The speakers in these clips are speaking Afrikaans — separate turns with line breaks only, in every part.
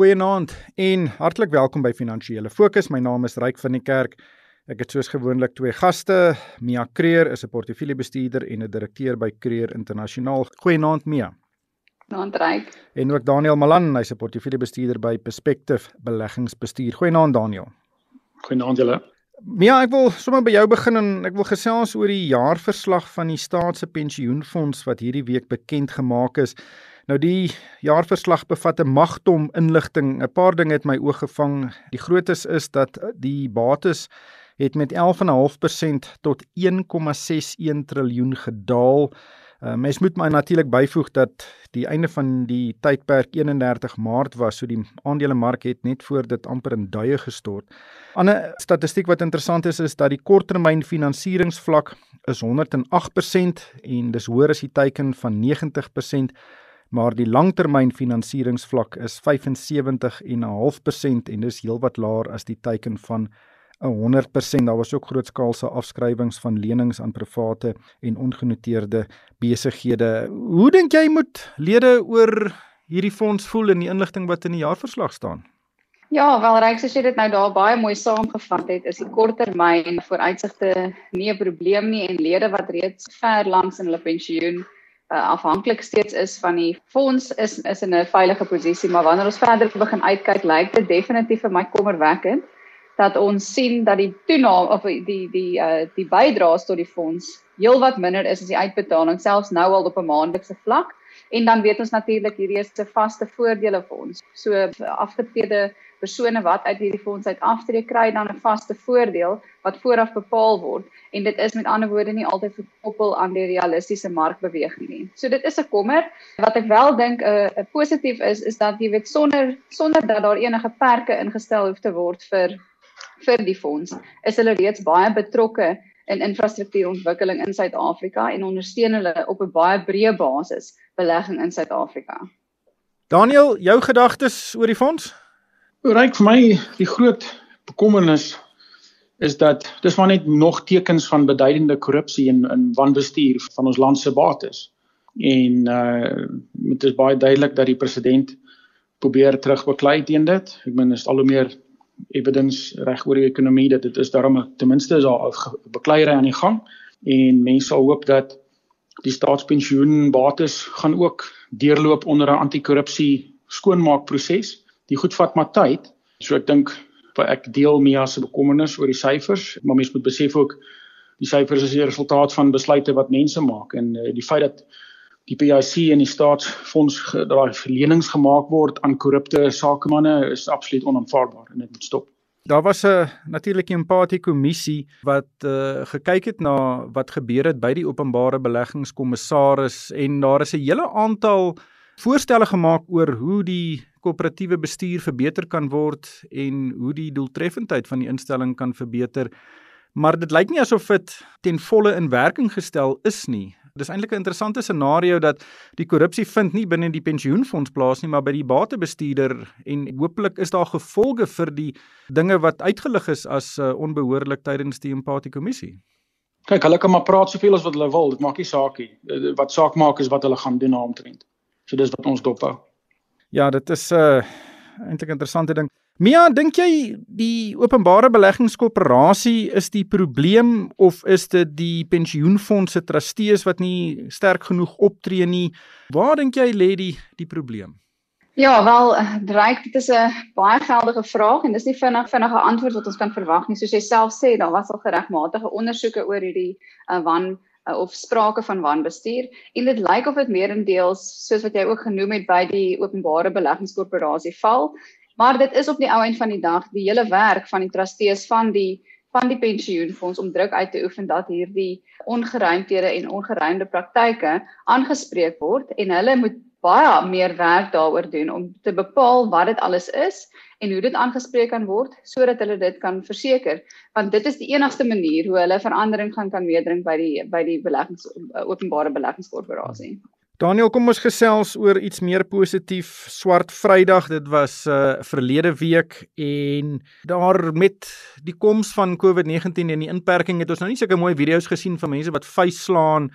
Goeienaand en hartlik welkom by Finansiële Fokus. My naam is Ryk van die Kerk. Ek het soos gewoonlik twee gaste. Mia Kreer is 'n portefeuljebestuurder en 'n direkteur by Kreer Internasionaal. Goeienaand Mia.
Goeienaand Ryk.
En ook Daniel Malan, hy's 'n portefeuljebestuurder by Perspective Beleggingsbestuur. Goeienaand Daniel.
Goeienaand julle.
Mia, ek wil sommer by jou begin en ek wil gesels oor die jaarverslag van die Staat se Pensioenfonds wat hierdie week bekend gemaak is. Nou die jaarverslag bevat 'n magtom inligting. 'n Paar dinge het my oog gevang. Die grootes is dat die bates het met 11.5% tot 1,61 triljoen gedaal. Uh, mens moet maar natuurlik byvoeg dat die einde van die tydperk 31 Maart was, so die aandelemark het net voor dit amper in duie gestort. 'n Ander statistiek wat interessant is is dat die korttermyn finansieringsvlak is 108% en dis hoër as die teiken van 90% maar die langtermyn finansieringsvlak is 75.5% en dis heelwat laer as die teiken van 100%. Daar was ook grootskaalse afskrywings van lenings aan private en ongenoteerde besighede. Hoe dink jy moet lede oor hierdie fonds voel in die inligting wat in die jaarverslag staan?
Ja, wel reik as jy dit nou daar baie mooi saamgevat het, is die korttermyn vooruitsigte nie 'n probleem nie en lede wat reeds ver langs in hulle pensioen uh, afhanklik steeds is van die fonds is is in 'n veilige posisie, maar wanneer ons verder begin uitkyk, lyk dit definitief vir my kommerwekkend dat ons sien dat die toename of die die uh die bydraes tot die fonds heelwat minder is as die uitbetaling selfs nou al op 'n maandelikse vlak en dan weet ons natuurlik hierdie is 'n vaste voordele vir ons. So afgetrede persone wat uit hierdie fonds uit aftree kry dan 'n vaste voordeel wat vooraf bepaal word en dit is met ander woorde nie altyd gekoppel aan die realistiese markbeweging nie. So dit is 'n kommer. Wat ek wel dink 'n uh, positief is is dat jy weet sonder sonder dat daar enige perke ingestel hoef te word vir vir die fonds is hulle reeds baie betrokke in infrastruktuurontwikkeling in Suid-Afrika en ondersteun hulle op 'n baie breë basis belegging in Suid-Afrika.
Daniel, jou gedagtes oor die fonds?
Ryk vir my die groot bekommernis is dat dis maar net nog tekens van beduidende korrupsie in in wanbestuur van ons land se bates. En uh dit is baie duidelik dat die president probeer terugbeklei teen dit. Ek meen is al hoe meer evidence reg oor die ekonomie dat dit is daarom ten minste is daar bekleierery aan die gang en mense sal hoop dat die staatspensioenbates gaan ook deurloop onder 'n anti-korrupsie skoonmaakproses die goed vat maar tyd. So ek dink ek deel Mia se bekommernis oor die syfers, maar mense moet besef ook die syfers is die resultaat van besluite wat mense maak en uh, die feit dat die PIC en die staatsfonds daai verlenings gemaak word aan korrupte sakemanne is absoluut onaanvaarbaar en dit moet stop.
Daar was 'n natuurlike empatie kommissie wat uh, gekyk het na wat gebeur het by die openbare beleggingskommissaris en daar is 'n hele aantal voorstelle gemaak oor hoe die koöperatiewe bestuur verbeter kan word en hoe die doeltreffendheid van die instelling kan verbeter. Maar dit lyk nie asof dit ten volle in werking gestel is nie. Dis eintlik 'n interessante scenario dat die korrupsie vind nie binne die pensioenfonds plaas nie, maar by die batebestuurder en hopelik is daar gevolge vir die dinge wat uitgelig is as uh, onbehoorlik tydens die empatie kommissie.
Kyk, hulle kan maar praat soveel as wat hulle wil, dit maak nie saak nie. Wat saak maak is wat hulle gaan doen na omtrent. So dis wat ons dop hou.
Ja, dit is 'n uh, eintlik interessante ding. Mia, dink jy die openbare beleggingskoöperasie is die probleem of is dit die pensioenfonds se trustees wat nie sterk genoeg optree nie? Waar dink jy lê die die probleem?
Ja, wel, dreig dit is 'n baie geldige vraag en dis nie vinnig vinnige antwoord wat ons kan verwag nie. Soos jy self sê, daar was al geregmatige ondersoeke oor hierdie uh, wan uh, of sprake van wanbestuur. En dit lyk of dit meerendeels soos wat jy ook genoem het by die openbare beleggingskorporasie val. Maar dit is op die ou end van die dag die hele werk van die trustees van die van die pensioenfonds om druk uit te oefen dat hierdie ongeruimthede en ongeruimde praktyke aangespreek word. En hulle moet baie meer werk daaroor doen om te bepaal wat dit alles is en hoe dit aangespreek kan word sodat hulle dit kan verseker want dit is die enigste manier hoe hulle verandering gaan kan meedring by die by die beleggings openbare beleggingskorporasie.
Daniel, kom ons gesels oor iets meer positief. Swart Vrydag, dit was uh verlede week en daar met die koms van COVID-19 en die inperking het ons nou nie sulke mooi video's gesien van mense wat vuis slaan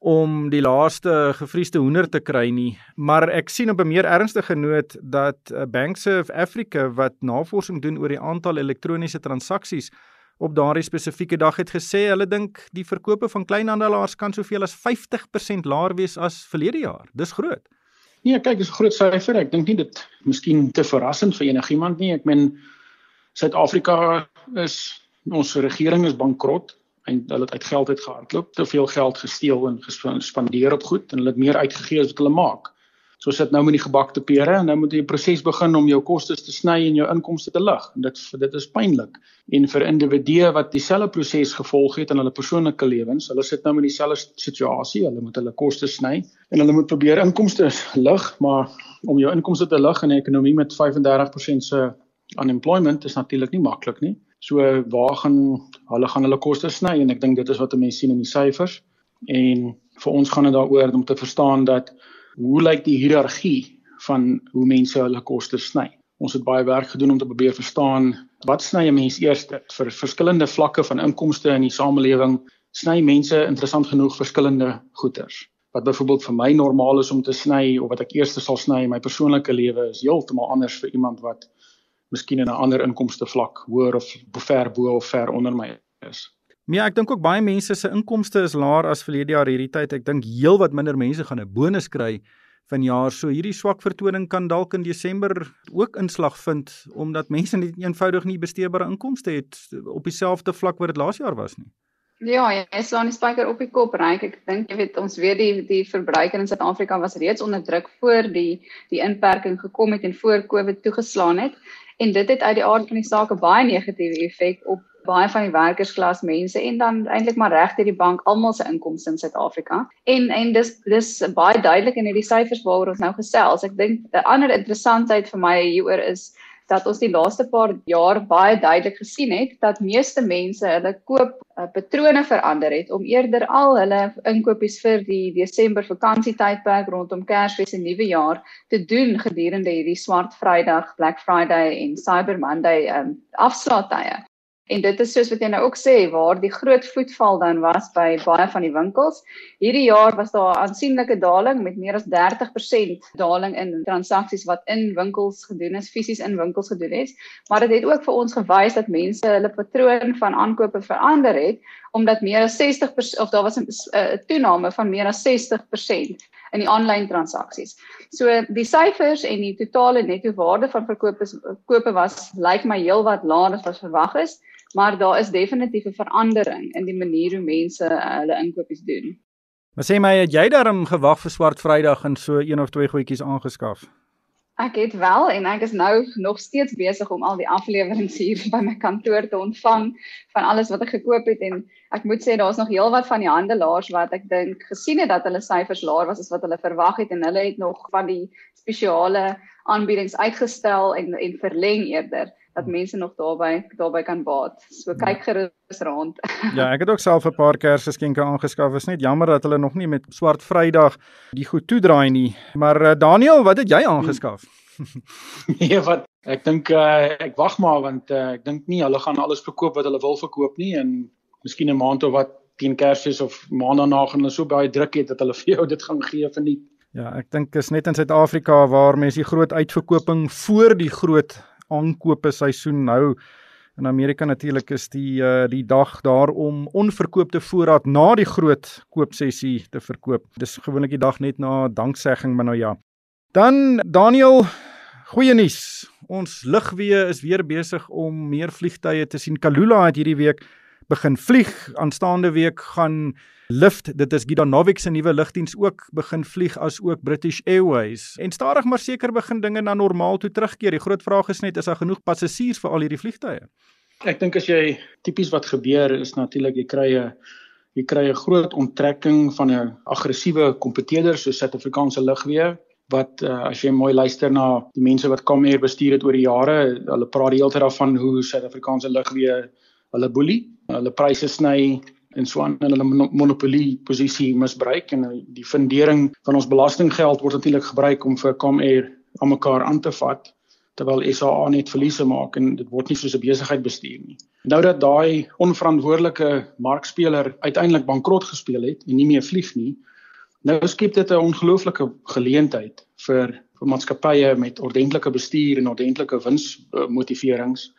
om die laaste gevriesde hoender te kry nie, maar ek sien op 'n meer ernstige noot dat uh, Banks of Africa wat navorsing doen oor die aantal elektroniese transaksies op daardie spesifieke dag het gesê hulle dink die verkope van kleinhandelaars kan soveel as 50% laer wees as verlede jaar. Dis groot.
Nee, kyk, dis 'n groot syfer. Ek dink nie dit miskien te verrassend vir enigiemand nie. Ek meen Suid-Afrika is ons regering is bankrot en hulle het uit geld uit gehardloop, te veel geld gesteel en gespandeer op goed en hulle het meer uitgegee as wat hulle maak. So sit nou met die gebakte pere en nou moet jy 'n proses begin om jou kostes te sny en jou inkomste te lig. En dit dit is pynlik. En vir individue wat dieselfde proses gevolg het in hulle persoonlike lewens, hulle sit nou met dieselfde situasie, hulle moet hulle kostes sny en hulle moet probeer inkomste lig, maar om jou inkomste te lig in 'n ekonomie met 35% se unemployment is natuurlik nie maklik nie. So waar gaan hulle gaan hulle koste sny en ek dink dit is wat mense sien in die syfers en vir ons gaan dit daaroor om te verstaan dat hoe lyk die hiërargie van hoe mense hulle koste sny. Ons het baie werk gedoen om te probeer verstaan wat sny 'n mens eers vir verskillende vlakke van inkomste in die samelewing sny mense interessant genoeg verskillende goederes. Wat byvoorbeeld vir my normaal is om te sny of wat ek eers sal sny in my persoonlike lewe is heeltemal anders vir iemand wat miskien in 'n ander inkomste vlak hoër of ver bo of ver onder my is.
Ja, ek dink ook baie mense se inkomste is laer as verlede jaar hierdie tyd. Ek dink heelwat minder mense gaan 'n bonus kry vanjaar. So hierdie swak vertoning kan dalk in Desember ook inslag vind omdat mense net eenvoudig nie besteedbare inkomste het op dieselfde vlak wat dit laas jaar was nie.
Ja, jy slaan die spyker op die kop, Ryk. Ek dink jy weet ons weet die die verbruiker in Suid-Afrika was reeds onder druk voor die die inperking gekom het en voor Covid toegeslaan het en dit het uit die aard van die saak 'n baie negatiewe effek op baie van die werkersklas mense en dan eintlik maar regte die bank almal se inkomste in Suid-Afrika. En en dis dis baie duidelik in hierdie syfers waaroor ons nou gesels. Ek dink 'n ander interessantheid vir my hieroor is dat ons die laaste paar jaar baie duidelik gesien het dat meeste mense hulle koop uh, patrone verander het om eerder al hulle inkopies vir die Desember vakansietydperk rondom Kersfees en Nuwejaar te doen gedurende hierdie Swart Vrydag, Black Friday en Cyber Monday um, afslaatye. En dit is soos wat jy nou ook sê waar die groot voetval dan was by baie van die winkels. Hierdie jaar was daar 'n aansienlike daling met meer as 30% daling in transaksies wat in winkels gedoen is, fisies in winkels gedoen is. Maar dit het ook vir ons gewys dat mense hulle patroon van aankope verander het omdat meer as 60% of daar was 'n uh, toename van meer as 60% in die aanlyn transaksies. So die syfers en die totale netto waarde van verkope kope was lyk like my heelwat laer as wat verwag is maar daar is definitief 'n verandering in die manier hoe mense uh, hulle inkopies doen.
Maar sê my, het jy daarom gewag vir Swart Vrydag en so een of twee goedjies aangeskaf?
Ek het wel en ek is nou nog steeds besig om al die afleweringe hier by my kantoor te ontvang van alles wat ek gekoop het en ek moet sê daar's nog heelwat van die handelaars wat ek dink gesien het dat hulle syfers laer was as wat hulle verwag het en hulle het nog van die spesiale aanbiedings uitgestel en en verleng eerder dat mense nog daarbey daarbey kan baat. So kyk gerus rond.
ja, ek het ook self 'n paar Kersgeskenke aangeskaf. Is net jammer dat hulle nog nie met Swart Vrydag die goed toedraai nie. Maar uh, Daniel, wat het jy aangeskaf?
nee, wat ek dink uh, ek wag maar want uh, ek dink nie hulle gaan alles verkoop wat hulle wil verkoop nie en miskien 'n maand of wat teen Kersfees of maand daarna gaan hulle so baie druk het dat hulle vir jou dit gaan gee vir nie.
Ja, ek dink is net in Suid-Afrika waar mense die groot uitverkoping voor die groot aankope seisoen nou in Amerika natuurlik is die uh, die dag daar om onverkoopte voorraad na die groot koopsessie te verkoop. Dis gewoonlik die dag net na danksegging, maar nou ja. Dan Daniel, goeie nuus. Ons lugweë is weer besig om meer vliegtye te sien. Kalula het hierdie week begin vlieg. Aanstaande week gaan Lift, dit is Gidanovic se nuwe lugdiens ook begin vlieg as ook British Airways. En stadig maar seker begin dinge na normaal toe terugkeer. Die groot vraag is net is daar genoeg passasiers vir al hierdie vliegtye?
Ek dink as jy tipies wat gebeur is natuurlik jy kry 'n jy kry 'n groot onttrekking van 'n aggressiewe kompeteerder soos Suid-Afrikaanse lugweë wat uh, as jy mooi luister na die mense wat Comair bestuur het oor die jare, hulle praat die hele tyd daarvan hoe Suid-Afrikaanse lugweë hulle boelie, hulle pryse sny, en so aan hulle monopolie posisie misbruik en die fundering van ons belastinggeld word natuurlik gebruik om vir Comair aan mekaar aan te vat terwyl SAA net verliese maak en dit word nie soos 'n besigheid bestuur nie. Nou dat daai onverantwoordelike markspeler uiteindelik bankrot gespeel het en nie meer vlieg nie, nou skep dit 'n ongelooflike geleentheid vir vir maatskappye met ordentlike bestuur en ordentlike winsmotiverings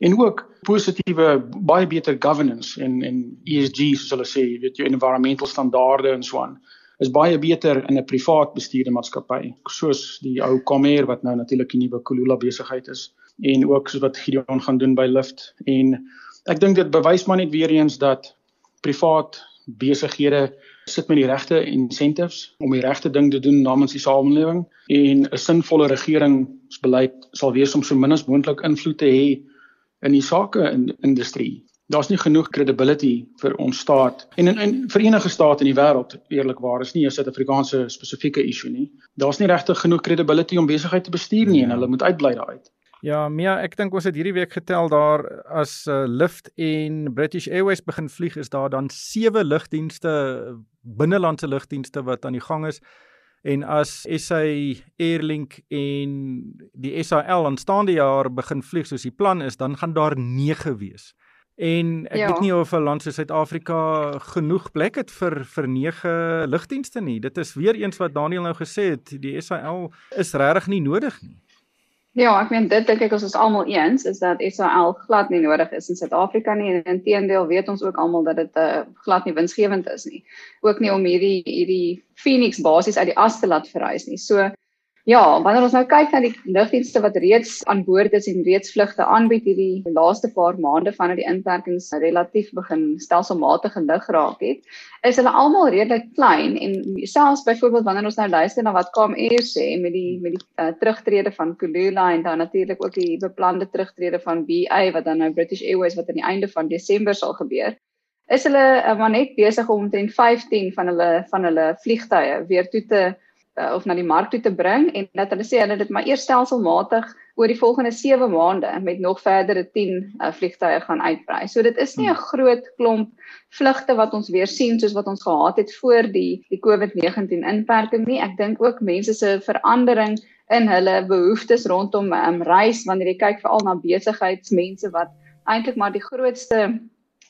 en ook positiewe baie beter governance en en ESG soos hulle sê, weet jy, environmental standaarde en so aan is baie beter in 'n privaat bestuurde maatskappy soos die ou Comair wat nou natuurlik 'n nuwe Kulula besigheid is en ook soos wat Gideon gaan doen by Lyft. En ek dink dit bewys maar net weer eens dat privaat besighede sit met die regte incentives om die regte ding te doen namens die samelewing en 'n sinvolle regeringsbeleid sal wees om so min as moontlik invloed te hê in die sake in industrie daar's nie genoeg credibility vir ons staat en in, in vir enige staat in die wêreld eerlikwaar is nie 'n Suid-Afrikaanse spesifieke issue nie. Daar's nie regtig genoeg credibility om besigheid te bestuur nie en ja. hulle moet uitbly daaruit.
Ja, Mia, ek dink ons het hierdie week getel daar as uh, Lyft en British Airways begin vlieg is daar dan sewe lugdienste binnelandse lugdienste wat aan die gang is. En as SA Airlink en die SAL aanstaande jaar begin vlieg soos die plan is, dan gaan daar 9 wees. En ek ja. weet nie of 'n land soos Suid-Afrika genoeg plek het vir vir nege lugdienste nie. Dit is weer eens wat Daniel nou gesê het, die SAL is regtig nie nodig nie.
Ja, ek meen dit dink ek ons is almal eens is dat SAL glad nie nodig is in Suid-Afrika nie en inteendeel weet ons ook almal dat dit 'n uh, glad nie winsgewend is nie. Ook nie om hierdie hierdie Phoenix basies uit die as te laat verhuis nie. So Ja, wanneer ons nou kyk na die lugdienste wat reeds aan boord is en reeds vlugte aanbied hierdie laaste paar maande vanaf die inperkings relatief begin stelselmatig lig raak het, is hulle almal redelik klein. En selfs byvoorbeeld wanneer ons nou luister na wat KMR sê met die met die uh, terugtrede van Kulula en dan natuurlik ook die beplande terugtrede van BA wat dan nou British Airways wat aan die einde van Desember sal gebeur is hulle uh, maar net besig om omtrent 15 van hulle van hulle vliegtye weer toe te uh, of na die mark toe te bring en dat hulle sê hulle dit maar eers stelselmatig oor die volgende 7 maande met nog verdere 10 uh, vliegtye gaan uitbrei. So dit is nie 'n hmm. groot klomp vlugte wat ons weer sien soos wat ons gehad het voor die die COVID-19 inperking nie. Ek dink ook mense se verandering in hulle behoeftes rondom um, reis wanneer jy kyk veral na besigheidsmense wat eintlik maar die grootste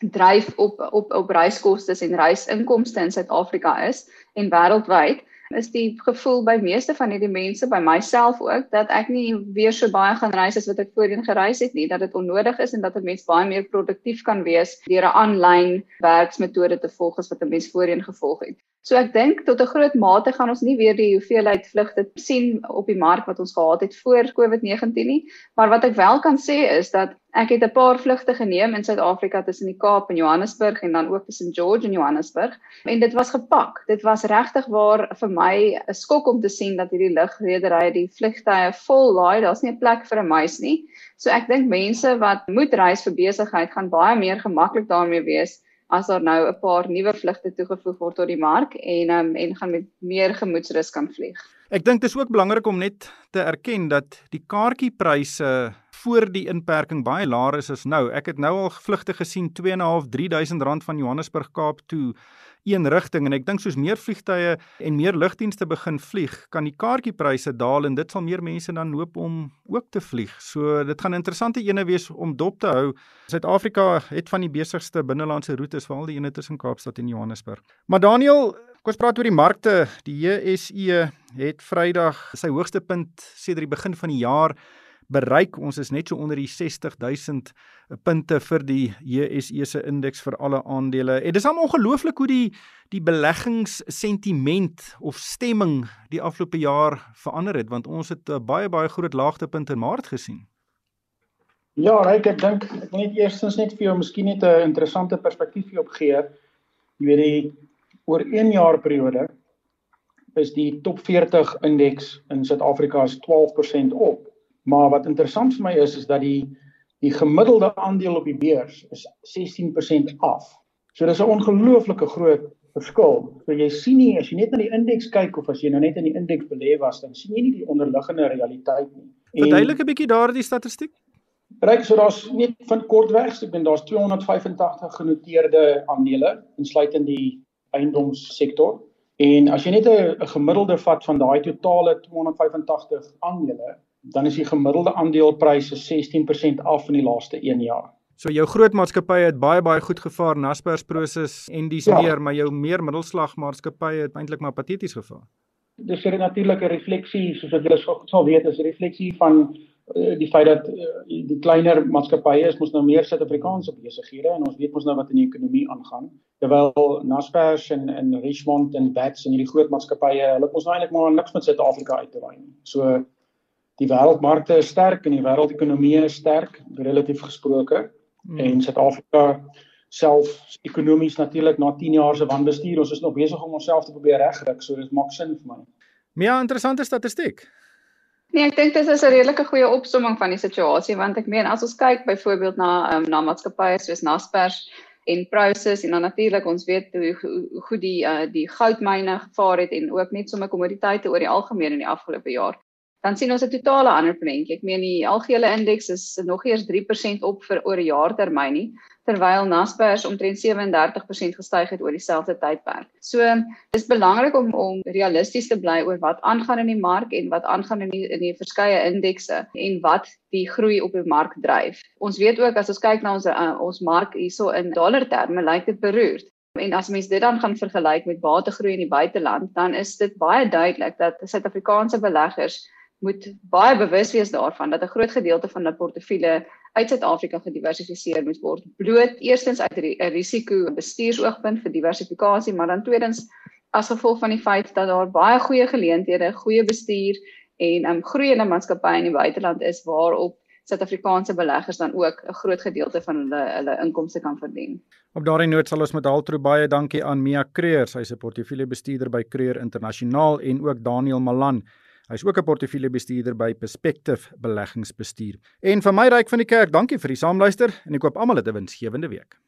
dryf op op op reiskoste en reisinkomste in Suid-Afrika is en wêreldwyd is die gevoel by meeste van hierdie mense by myself ook dat ek nie weer so baie gaan reis as wat ek voorheen gereis het nie dat dit onnodig is en dat 'n mens baie meer produktief kan wees deur 'n aanlyn werksmetode te volg as wat 'n mens voorheen gevolg het. So ek dink tot 'n groot mate gaan ons nie weer die hoeveelheid vlugte sien op die mark wat ons gehad het voor COVID-19 nie, maar wat ek wel kan sê is dat ek het 'n paar vlugte geneem in Suid-Afrika tussen die Kaap en Johannesburg en dan ook tussen George en Johannesburg en dit was gepak. Dit was regtig waar vir my 'n skok om te sien dat hierdie lugredery die vlugtye vol laai. Daar's nie 'n plek vir 'n muis nie. So ek dink mense wat moet reis vir besigheid gaan baie meer gemaklik daarmee wees as daar nou 'n paar nuwe vlugte toegevoeg word tot die mark en um, en gaan met meer gemoedsrus kan vlieg.
Ek dink dit is ook belangrik om net te erken dat die kaartjiepryse voor die inperking baie laer is as nou. Ek het nou al vlugte gesien 2.5 3000 rand van Johannesburg Kaap toe een rigting en ek dink soos meer vliegtye en meer lugdienste begin vlieg, kan die kaartjiepryse daal en dit sal meer mense dan hoop om ook te vlieg. So dit gaan 'n interessante ene wees om dop te hou. Suid-Afrika het van die besigste binnelandse roetes, veral die ene tussen Kaapstad en Johannesburg. Maar Daniel, kom ons praat oor die markte. Die JSE het Vrydag sy hoogste punt sedert die begin van die jaar bereik. Ons is net so onder die 60000 punte vir die JSE se indeks vir alle aandele. En dis almal ongelooflik hoe die die beleggingssentiment of stemming die afgelope jaar verander het want ons het 'n baie baie groot laagtepunt in Maart gesien.
Ja, Ryk, ek dink ek wil net eerstens net vir jou miskien net 'n interessante perspektief hier op gee. Jy weet die oor 1 jaar periode is die top 40 indeks in Suid-Afrika is 12% op. Maar wat interessant vir my is is dat die die gemiddelde aandeel op die beurs is 16% af. So dis 'n ongelooflike groot verskil. So jy sien nie as jy net na die indeks kyk of as jy nou net in die indeks belê was, dan sien jy nie die onderliggende realiteit nie.
Verduidelik 'n bietjie daardie statistiek.
Ryk, so daar's net van kortwegs, ek bedoel daar's 285 genoteerde aandele insluitend die eiendomssektor. En as jy net 'n gemiddelde vat van daai totale 285 aandele, dan is die gemiddelde aandelepryse 16% af in die laaste 1 jaar.
So jou groot maatskappye het baie baie goed gevaar, Naspers Prosus en dis ja. meer, maar jou meer middelslag maatskappye het eintlik maar pateties gevaar.
Dis 'n refleksie, soos wat julle sal weet, is 'n refleksie van uh, die feit dat uh, die kleiner maatskappye is mos nou meer Suid-Afrikaanse besighede en ons weet mos nou wat in die ekonomie aangaan. Terwyl Naspers en en Richmond en Bats en hierdie groot maatskappye, hulle het mos nou eintlik maar niks met Suid-Afrika uit te waai nie. So die wêreldmarkte is sterk en die wêreldekonomie is sterk relatief gesproke hmm. en Suid-Afrika self ekonomies natuurlik na 10 jaar se wanbestuur ons is nog besig om onsself te probeer regkry so dit maak sin vir my.
Ja, interessante statistiek.
Nee, ek dink dit is 'n redelike goeie opsomming van die situasie want ek meen as ons kyk byvoorbeeld na um, na maatskappye soos Naspers en Prosus en dan natuurlik ons weet hoe hoe goed die uh, die goudmyne gevaar het en ook net sommer kommoditeite oor die algemeen in die afgelope jaar dan sien ons 'n totale ander prentjie. Ek meen die algehele indeks is nog eers 3% op vir oor 'n jaartermyn nie, terwyl Naspers omtrent 37% gestyg het oor dieselfde tydperk. So, dis belangrik om om realisties te bly oor wat aangaan in die mark en wat aangaan in die in die verskeie indekse en wat die groei op die mark dryf. Ons weet ook as ons kyk na ons uh, ons mark hierso in dollar terme, lyk dit beroerd. En as mens dit dan gaan vergelyk met bategroei in die buiteland, dan is dit baie duidelik dat Suid-Afrikaanse beleggers moet baie bewus wees daarvan dat 'n groot gedeelte van hulle portefeulje uit Suid-Afrika gediversifiseer moet word. Bloot eerstens uit 'n risiko bestuursoogpunt vir diversifikasie, maar dan tweedens as gevolg van die feit dat daar baie goeie geleenthede, goeie bestuur en 'n um, groeiende maatskappy in die buiteland is waarop Suid-Afrikaanse beleggers dan ook 'n groot gedeelte van hulle hulle inkomste kan verdien.
Op daardie noot sal ons met Haltro baie dankie aan Mia Kreur, sy is 'n portefeuljebestuurder by Kreur Internasionaal en ook Daniel Malan Hy's ook 'n portefeuljebestuurder by Perspective Beleggingsbestuur. En vir my ryk van die kerk, dankie vir die saamluister en ek koop almal 'n winsgewende week.